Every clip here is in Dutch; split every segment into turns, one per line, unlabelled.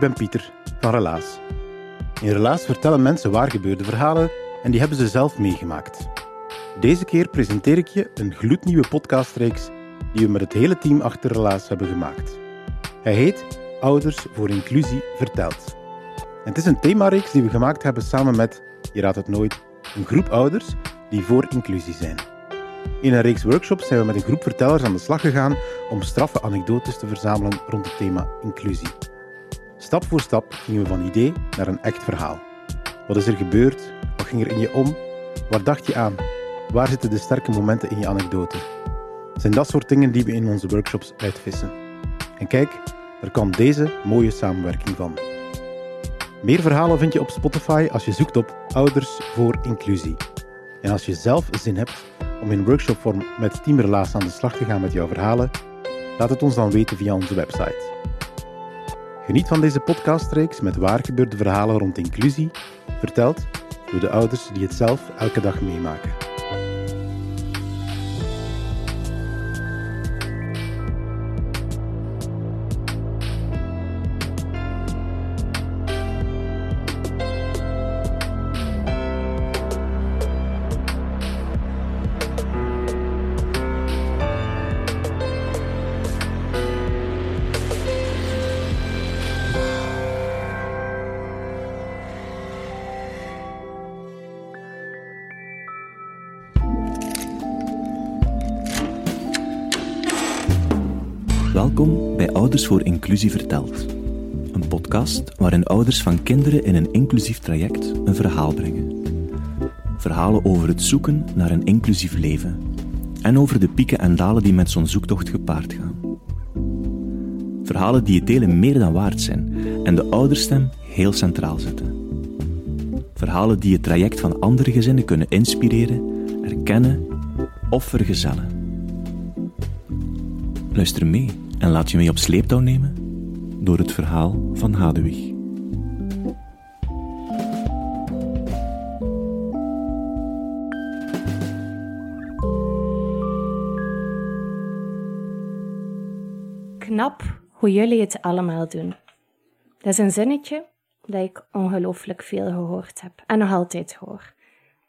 Ik ben Pieter van Relaas. In Relaas vertellen mensen waar gebeurde verhalen en die hebben ze zelf meegemaakt. Deze keer presenteer ik je een gloednieuwe podcastreeks die we met het hele team achter Relaas hebben gemaakt. Hij heet Ouders voor Inclusie verteld. En het is een themareeks die we gemaakt hebben samen met, je raadt het nooit, een groep ouders die voor inclusie zijn. In een reeks workshops zijn we met een groep vertellers aan de slag gegaan om straffe anekdotes te verzamelen rond het thema inclusie. Stap voor stap gingen we van idee naar een echt verhaal. Wat is er gebeurd? Wat ging er in je om? Waar dacht je aan? Waar zitten de sterke momenten in je anekdote? Zijn dat soort dingen die we in onze workshops uitvissen. En kijk, er kan deze mooie samenwerking van. Meer verhalen vind je op Spotify als je zoekt op Ouders voor Inclusie. En als je zelf zin hebt om in workshopvorm met teamrelaas aan de slag te gaan met jouw verhalen, laat het ons dan weten via onze website. Geniet van deze podcastreeks met waar gebeurde verhalen rond inclusie, verteld door de ouders die het zelf elke dag meemaken. Voor Inclusie Verteld. Een podcast waarin ouders van kinderen in een inclusief traject een verhaal brengen. Verhalen over het zoeken naar een inclusief leven. En over de pieken en dalen die met zo'n zoektocht gepaard gaan. Verhalen die het delen meer dan waard zijn en de ouderstem heel centraal zetten. Verhalen die het traject van andere gezinnen kunnen inspireren, erkennen of vergezellen. Luister mee en laat je mee op sleeptouw nemen door het verhaal van Hadewig.
Knap hoe jullie het allemaal doen. Dat is een zinnetje dat ik ongelooflijk veel gehoord heb en nog altijd hoor.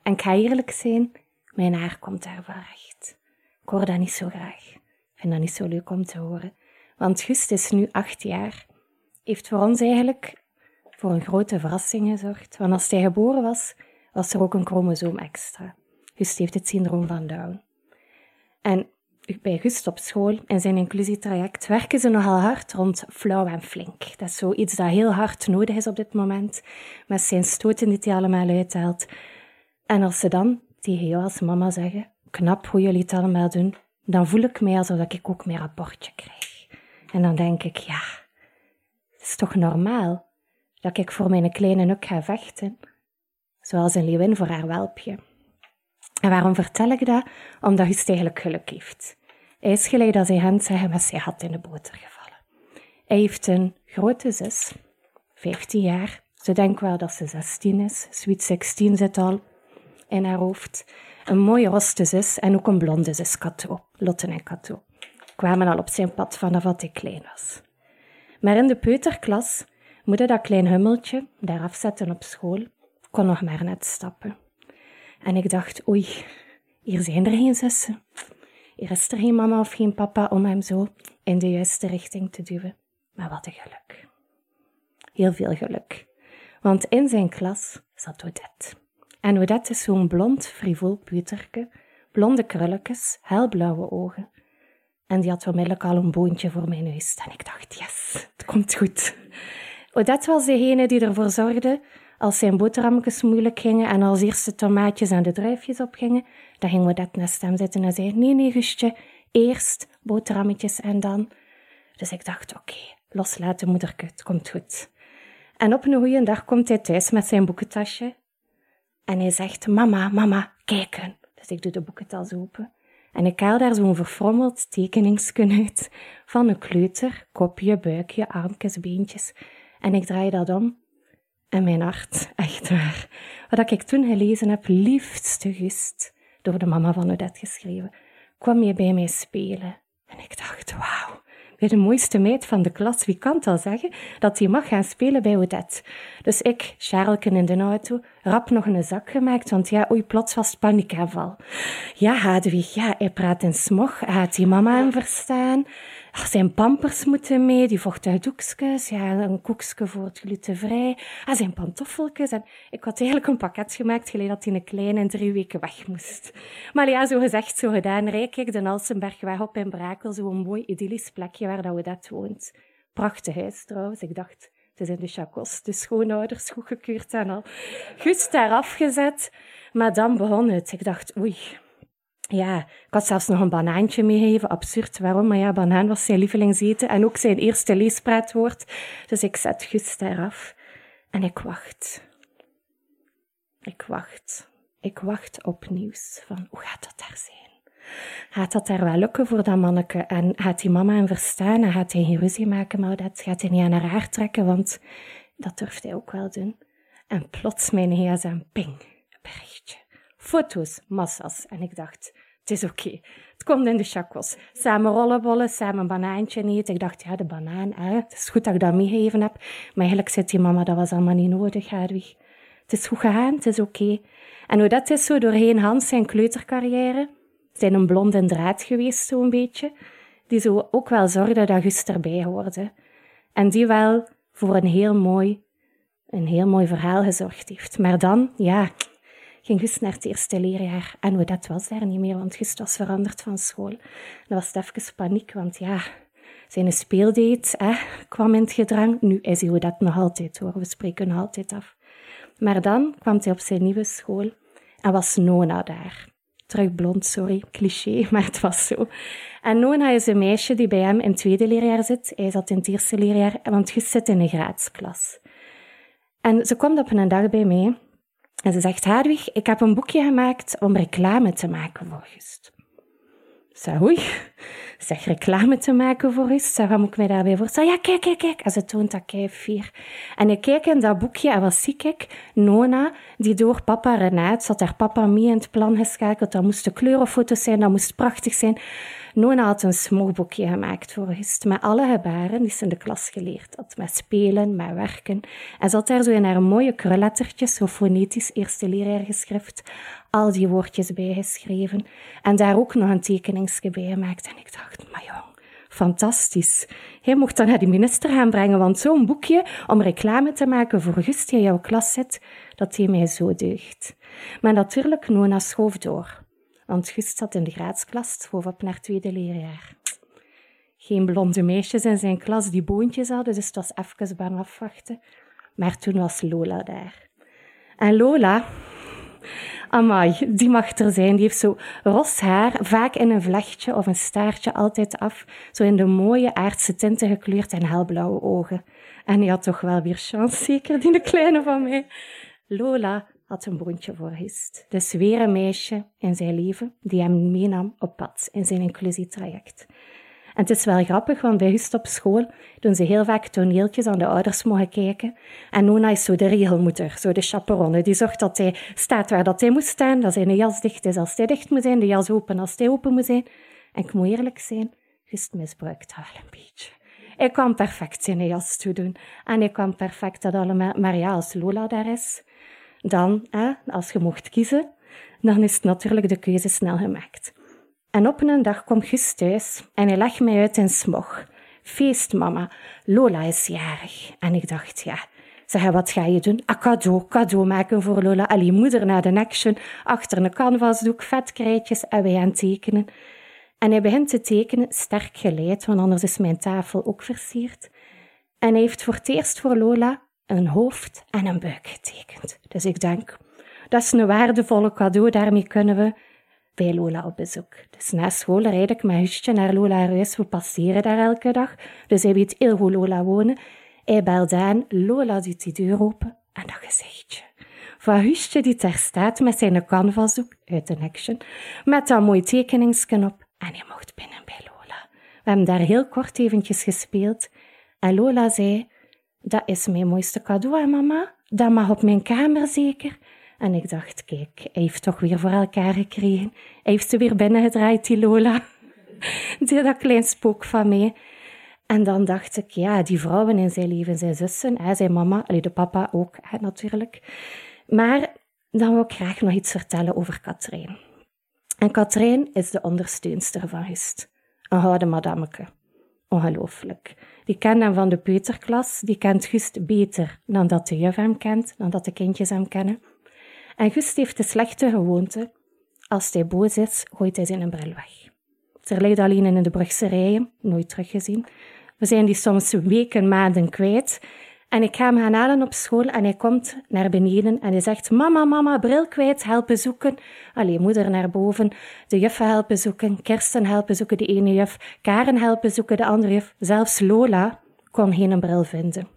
En ik ga eerlijk zijn, mijn haar komt daar wel recht. Ik hoor dat niet zo graag vind dat niet zo leuk om te horen. Want Gust is nu acht jaar. Heeft voor ons eigenlijk voor een grote verrassing gezorgd. Want als hij geboren was, was er ook een chromosoom extra. Gust heeft het syndroom van Down. En bij Gust op school, in zijn inclusietraject, werken ze nogal hard rond flauw en flink. Dat is zoiets dat heel hard nodig is op dit moment, met zijn stoten die hij allemaal uithaalt. En als ze dan tegen jou als mama zeggen, knap hoe jullie het allemaal doen, dan voel ik mij alsof ik ook meer rapportje krijg. En dan denk ik, ja, het is toch normaal dat ik voor mijn kleine ook ga vechten, zoals een leeuwin voor haar welpje. En waarom vertel ik dat? Omdat hij eigenlijk geluk heeft. Hij is gelijk als hij hen zeggen met zijn had in de boter gevallen. Hij heeft een grote zus, 15 jaar. Ze denkt wel dat ze 16 is. Sweet 16 zit al in haar hoofd. Een mooie roste zus en ook een blonde zus, Kato. Lotte en Kato. Kwamen al op zijn pad vanaf dat ik klein was. Maar in de peuterklas moest dat klein hummeltje daar afzetten op school, kon nog maar net stappen. En ik dacht, oei, hier zijn er geen zussen. Hier is er geen mama of geen papa om hem zo in de juiste richting te duwen. Maar wat een geluk. Heel veel geluk. Want in zijn klas zat Odette. En Odette is zo'n blond, frivol puterke, blonde krulletjes, helblauwe ogen. En die had onmiddellijk al een boontje voor mijn neus. En ik dacht, yes, het komt goed. Odette was degene die ervoor zorgde, als zijn boterhammetjes moeilijk gingen en als eerste tomaatjes en de druifjes opgingen, dan ging Odette naast hem zitten en zei, nee, nee, Gustje, eerst boterhammetjes en dan... Dus ik dacht, oké, loslaten moederke, het komt goed. En op een goede dag komt hij thuis met zijn boekentasje en hij zegt, mama, mama, kijken. Dus ik doe de boekentas open. En ik haal daar zo'n verfrommeld tekeningsken uit van een kleuter, kopje, buikje, armpjes, beentjes. En ik draai dat om. En mijn hart, echt waar. Wat ik toen gelezen heb, liefste gust, door de mama van Odette geschreven, kwam je bij mij spelen. En ik dacht, wauw, de mooiste meid van de klas, wie kan het al zeggen dat hij mag gaan spelen bij Odette? Dus ik, Charleken in de auto, rap nog een zak gemaakt, want ja, oei, plots was het paniekaanval. Ja, Hadewig, ja, hij praat in smog, had die mama hem verstaan. Ach, zijn pampers moeten mee, die vochtige doekjes, ja, een koekje voor het glutenvrij, ah, zijn pantoffeltjes. En ik had eigenlijk een pakket gemaakt, gelijk dat hij een kleine en drie weken weg moest. Maar ja, zo gezegd, zo gedaan, reik ik de Alsenbergweg op in Brakel, zo'n mooi idyllisch plekje waar dat we dat woont. Prachtig huis trouwens, ik dacht, het is in de chacos, de schoonouders goedgekeurd en al. Gust daar afgezet, maar dan begon het. Ik dacht, oei, ja, ik had zelfs nog een banaantje meegegeven. Absurd, waarom? Maar ja, banaan was zijn lievelingseten en ook zijn eerste leespraatwoord. Dus ik zet Gust daaraf en ik wacht. Ik wacht. Ik wacht op nieuws van hoe gaat dat daar zijn? Gaat dat daar wel lukken voor dat manneke? En gaat die mama hem verstaan? En gaat hij geen ruzie maken maar dat? Gaat hij niet aan haar trekken? Want dat durft hij ook wel doen. En plots mijn gsm, ping, berichtje. Foto's, massas. En ik dacht, het is oké. Het komt in de chakos. Samen rollenbollen, samen een banaantje eten. Ik dacht, ja, de banaan, hè. het is goed dat ik dat meegegeven heb. Maar eigenlijk zit die mama, dat was allemaal niet nodig, Hadwig. Het is goed gegaan, het is oké. En hoe dat is zo doorheen Hans zijn kleutercarrière, zijn een blonde draad geweest, zo'n beetje, die zo ook wel zorgde dat August erbij hoorde. En die wel voor een heel mooi, een heel mooi verhaal gezorgd heeft. Maar dan, ja, ging Gust naar het eerste leerjaar. En hoe dat was daar niet meer, want Gust was veranderd van school. Dat was even paniek, want ja, zijn speeldate hè, kwam in het gedrang. Nu is hij dat nog altijd hoor, we spreken nog altijd af. Maar dan kwam hij op zijn nieuwe school en was Nona daar. Terug blond, sorry, cliché, maar het was zo. En Nona is een meisje die bij hem in het tweede leerjaar zit. Hij zat in het eerste leerjaar, want Gust zit in een graadsklas. En ze komt op een dag bij mij en ze zegt, Hadwig, ik heb een boekje gemaakt om reclame te maken voor Gust. Zeg, oei, zeg reclame te maken voor Gust, zeg, wat moet ik mij daarbij voorstellen? Ja, kijk, kijk, kijk. En ze toont dat kei vier. En ik kijk in dat boekje en wat zie ik? Nona, die door papa Renaat, zat haar papa mee in het plan geschakeld. Dat moesten kleurenfoto's zijn, dat moest prachtig zijn. Nona had een smogboekje gemaakt voor Gust, met alle gebaren die ze in de klas geleerd had. Met spelen, met werken. En zat daar zo in haar mooie krullettertjes, zo fonetisch eerste leerjaargeschrift, al die woordjes bijgeschreven. En daar ook nog een tekeningsje bij gemaakt. En ik dacht, maar jong, fantastisch. Hij mocht dan naar de minister gaan brengen, want zo'n boekje om reclame te maken voor Gust die in jouw klas zit, dat deed mij zo deugd. Maar natuurlijk, Nona schoof door. Want Gust zat in de graadsklas, schoof op naar tweede leerjaar. Geen blonde meisjes in zijn klas die boontjes hadden, dus het was even bang afwachten. Maar toen was Lola daar. En Lola, amai, die mag er zijn. Die heeft zo ros haar, vaak in een vlechtje of een staartje, altijd af. Zo in de mooie aardse tinten gekleurd en helblauwe ogen. En die had toch wel weer chance, zeker, die de kleine van mij. Lola had een boontje voor Gist. Dus weer een meisje in zijn leven die hem meenam op pad in zijn inclusietraject. En het is wel grappig, want bij Gust op school doen ze heel vaak toneeltjes aan de ouders mogen kijken. En Nona is zo de regelmoeder, zo de chaperonne. Die zorgt dat hij staat waar dat hij moet staan, dat zijn jas dicht is als hij dicht moet zijn, de jas open als hij open moet zijn. En ik moet eerlijk zijn, Gust misbruikt haar wel een beetje. Ik kwam perfect zijn jas toe doen. En ik kwam perfect dat allemaal, maar ja, als Lola daar is, dan, als je mocht kiezen, dan is natuurlijk de keuze snel gemaakt. En op een dag komt Gus thuis en hij legt mij uit in smog. Feest, mama. Lola is jarig. En ik dacht, ja, zeg, wat ga je doen? Een cadeau, cadeau maken voor Lola. Allee, moeder naar de action, achter een canvasdoek, vetkrijtjes en wij aan tekenen. En hij begint te tekenen, sterk geleid, want anders is mijn tafel ook versierd. En hij heeft voor het eerst voor Lola een hoofd en een buik getekend. Dus ik denk, dat is een waardevolle cadeau, daarmee kunnen we bij Lola op bezoek. Dus na school rijd ik met Husje naar Lola huis. We passeren daar elke dag. Dus hij weet heel hoe Lola wonen. Hij belt aan, Lola doet die deur open en dat gezichtje. Van Husje die daar staat met zijn canvasdoek uit een action, met dat mooi tekeningsken op en hij mocht binnen bij Lola. We hebben daar heel kort eventjes gespeeld en Lola zei, dat is mijn mooiste cadeau, hè, mama? Dat mag op mijn kamer zeker. En ik dacht, kijk, hij heeft toch weer voor elkaar gekregen. Hij heeft ze weer binnengedraaid, die Lola. Die, dat klein spook van mij. En dan dacht ik, ja, die vrouwen in zijn leven, zijn zussen, hè, zijn mama, de papa ook, natuurlijk. Maar dan wil ik graag nog iets vertellen over Katrijn. En Katrijn is de ondersteunster van Hust. Een gouden madameke. Ongelooflijk. Die kent hem van de peuterklas, die kent Gust beter dan dat de juf hem kent, dan dat de kindjes hem kennen. En Gust heeft de slechte gewoonte, als hij boos is, gooit hij zijn bril weg. Er ligt alleen in de Brugse rijen, nooit teruggezien. We zijn die soms weken, maanden kwijt. En ik ga hem gaan halen op school en hij komt naar beneden en hij zegt, mama, mama, bril kwijt, helpen zoeken. Allee, moeder naar boven, de juffen helpen zoeken, Kirsten helpen zoeken, de ene juf, Karen helpen zoeken, de andere juf. Zelfs Lola kon geen bril vinden.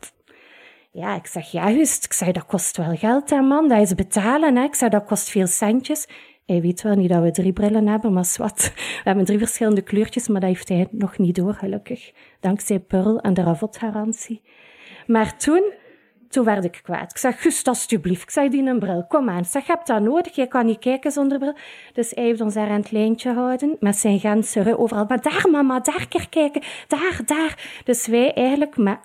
Ja, ik zeg, ja, juist. Ik zeg, dat kost wel geld, hè, man. Dat is betalen, hè. Ik zeg, dat kost veel centjes. Hij weet wel niet dat we drie brillen hebben, maar wat. We hebben drie verschillende kleurtjes, maar dat heeft hij nog niet door, gelukkig. Dankzij Pearl en de Ravot-garantie. Maar toen, toen werd ik kwaad. Ik zeg, Gust, alsjeblieft. Ik zeg, die een bril, kom aan. Ik zeg, je hebt dat nodig, je kan niet kijken zonder bril. Dus hij heeft ons daar aan het lijntje gehouden, met zijn ganse overal. Maar daar, mama, daar keer kijken, daar, daar. Dus wij eigenlijk met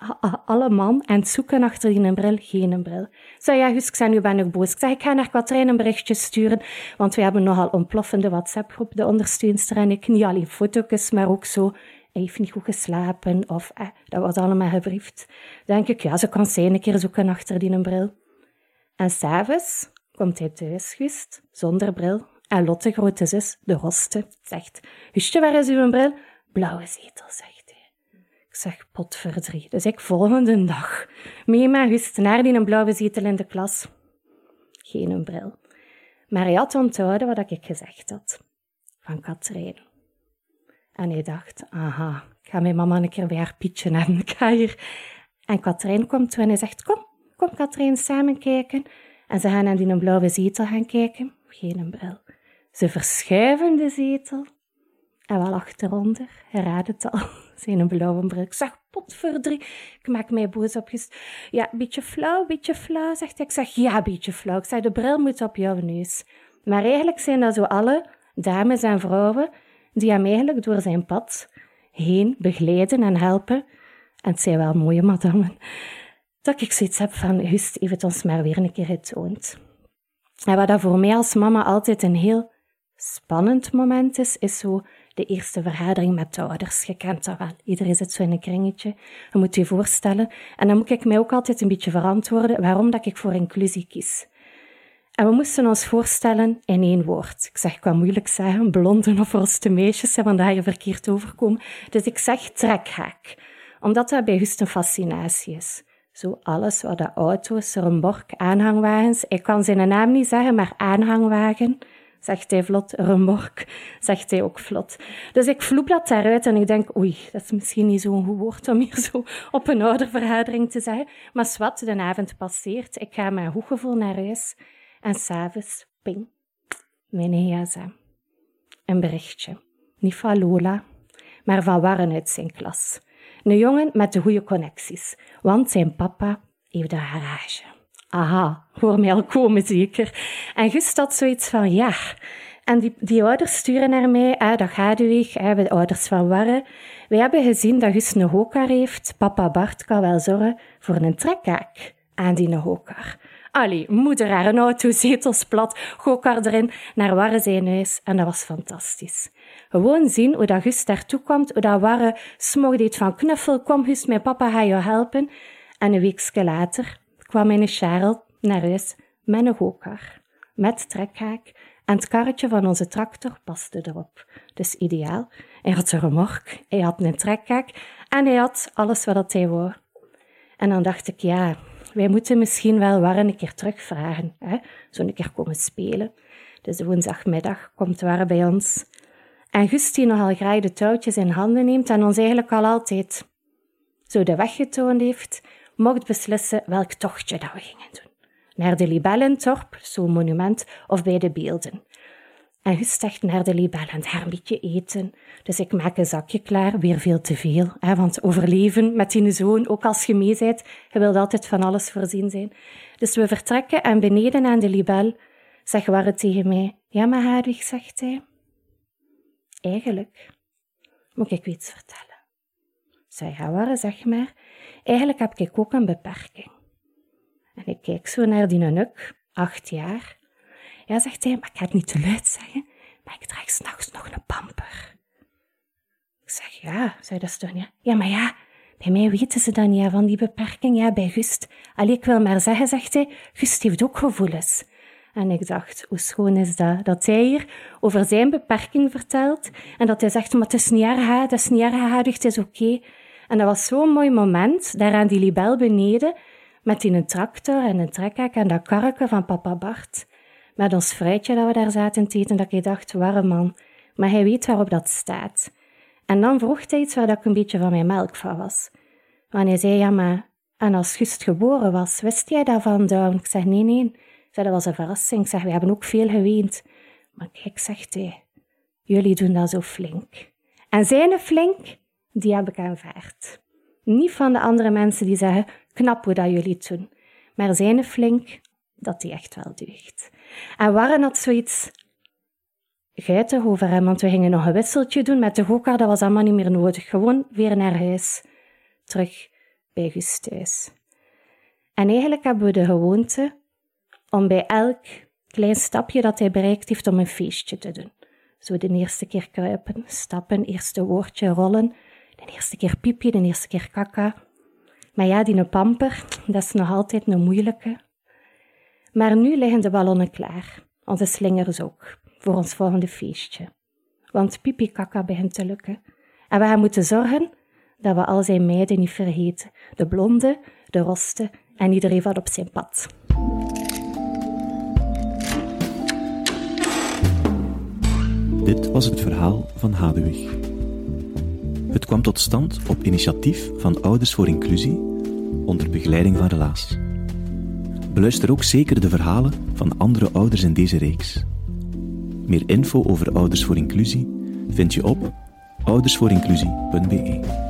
alle man aan het zoeken achter die een bril, geen een bril. Ik zeg, ja, Gust, ik zeg, nu ben ik boos. Ik zeg, ik ga naar Katrijn een berichtje sturen, want we hebben nogal ontploffende WhatsApp-groep, de ondersteunster en ik. Niet alleen foto's, maar ook zo hij heeft niet goed geslapen of eh, dat wordt allemaal gebriefd. denk ik, ja, ze kan zijn een keer zoeken achter die een bril. En s'avonds komt hij thuis, Gust, zonder bril. En Lotte, grote zus, de hoste, zegt, Gustje, waar is uw bril? Blauwe zetel, zegt hij. Ik zeg, potverdrie. Dus ik volgende dag mee met naar die een blauwe zetel in de klas. Geen een bril. Maar hij had onthouden wat ik gezegd had. Van Katrijn. En hij dacht, aha, ik ga mijn mama een keer bij haar Pietje hebben. En Katrijn komt toe en hij zegt, kom, kom Katrijn, samen kijken. En ze gaan naar die blauwe zetel gaan kijken. Geen bril. Ze verschuiven de zetel. En wel achteronder, hij raadt het al, zijn blauwe bril. Ik zeg, potverdrie, ik maak mij boos op. Ja, beetje flauw, beetje flauw, zegt hij. Ik zeg, ja, beetje flauw. Ik zeg, de bril moet op jouw neus. Maar eigenlijk zijn dat zo alle dames en vrouwen die hem eigenlijk door zijn pad heen begeleiden en helpen. En het zijn wel mooie madammen. Dat ik zoiets heb van, Hust heeft het ons maar weer een keer getoond. En wat dat voor mij als mama altijd een heel spannend moment is, is zo de eerste vergadering met de ouders. Je kent dat wel. Iedereen zit zo in een kringetje. Je moet je voorstellen. En dan moet ik mij ook altijd een beetje verantwoorden waarom dat ik voor inclusie kies. En we moesten ons voorstellen in één woord. Ik zeg, ik kan moeilijk zeggen, blonde of roste meisjes, want daar je verkeerd overkomen. Dus ik zeg trekhaak, omdat dat bij Gust een fascinatie is. Zo alles wat de auto's, remork, aanhangwagens, ik kan zijn naam niet zeggen, maar aanhangwagen, zegt hij vlot, remork, zegt hij ook vlot. Dus ik vloep dat daaruit en ik denk, oei, dat is misschien niet zo'n goed woord om hier zo op een oudervergadering te zeggen. Maar wat, de avond passeert, ik ga met een goed gevoel naar huis. En s'avonds, ping, mijn gsm. Een berichtje. Niet van Lola, maar van Warren uit zijn klas. Een jongen met de goede connecties, want zijn papa heeft een garage. Aha, hoor mij al komen zeker. En Gust had zoiets van, ja. En die, die ouders sturen naar mij, ah, dat gaat weg, ah, de ouders van Warren. Wij hebben gezien dat Gust een hokar heeft. Papa Bart kan wel zorgen voor een trekhaak aan die hokar. Allee, moeder haar auto, zetels plat, gokar erin, naar waar zijn huis en dat was fantastisch. Gewoon zien hoe dat Gust daartoe komt, hoe dat Warre smog van knuffel, kom Gust, mijn papa ga je helpen. En een weekje later kwam mijn Charles naar huis met een gokar, met trekhaak, en het karretje van onze tractor paste erop. Dus ideaal. Hij had een remork, hij had een trekhaak en hij had alles wat hij wou. En dan dacht ik, ja, wij moeten misschien wel Warren een keer terugvragen. Hè? Zo een keer komen spelen. Dus woensdagmiddag komt Warren bij ons. En Gust die nogal graag de touwtjes in handen neemt en ons eigenlijk al altijd zo de weg getoond heeft, mocht beslissen welk tochtje dat we gingen doen. Naar de Libellentorp, zo'n monument, of bij de beelden. En gestegt naar de libellen, daar een beetje eten. Dus ik maak een zakje klaar, weer veel te veel. Want overleven met die zoon, ook als je mee bent, je wilt altijd van alles voorzien zijn. Dus we vertrekken en beneden aan de libel zegt Warre tegen mij, ja maar Hadwig, zegt hij, eigenlijk moet ik iets vertellen. Zeg, ja Warre, zeg maar, eigenlijk heb ik ook een beperking. En ik kijk zo naar die nuk, acht jaar, ja, zegt hij, maar ik ga het niet te luid zeggen, maar ik draag s'nachts nog een pamper. Ik zeg, ja, zei Stonia. Ja, maar ja, bij mij weten ze dan niet van die beperking. Ja, bij Gust. Allee, ik wil maar zeggen, zegt hij, Gust heeft ook gevoelens. En ik dacht, hoe schoon is dat? Dat hij hier over zijn beperking vertelt en dat hij zegt, maar het is niet erg, het is niet erg, het is oké. En dat was zo'n mooi moment, daar aan die libel beneden, met die tractor en een trekhek en dat karretje van papa Bart met ons fruitje dat we daar zaten te eten, dat ik dacht, warm man, maar hij weet waarop dat staat. En dan vroeg hij iets waar ik een beetje van mijn melk van was. Want hij zei, ja, maar, en als Gust geboren was, wist jij daarvan, Down? Ik zeg, nee, nee. zei, dat was een verrassing. Ik zeg, we hebben ook veel geweend. Maar kijk, zegt hij, jullie doen dat zo flink. En zijn flink, die heb ik aanvaard. Niet van de andere mensen die zeggen, knap hoe dat jullie doen. Maar zijn flink, dat die echt wel deugt. En Warren had zoiets geitig over hem, want we gingen nog een wisseltje doen met de gokar, dat was allemaal niet meer nodig. Gewoon weer naar huis. Terug bij Gus thuis. En eigenlijk hebben we de gewoonte om bij elk klein stapje dat hij bereikt heeft om een feestje te doen. Zo de eerste keer kruipen, stappen, eerste woordje rollen, de eerste keer piepje, de eerste keer kaka. Maar ja, die pamper, dat is nog altijd een moeilijke. Maar nu liggen de ballonnen klaar, onze slingers ook, voor ons volgende feestje. Want pipi kaka begint te lukken. En we gaan moeten zorgen dat we al zijn meiden niet vergeten. De blonde, de roste en iedereen van op zijn pad.
Dit was het verhaal van Hadewig. Het kwam tot stand op initiatief van Ouders voor Inclusie onder begeleiding van Relaas. Beluister ook zeker de verhalen van andere ouders in deze reeks. Meer info over Ouders voor Inclusie vind je op oudersvoorinclusie.be.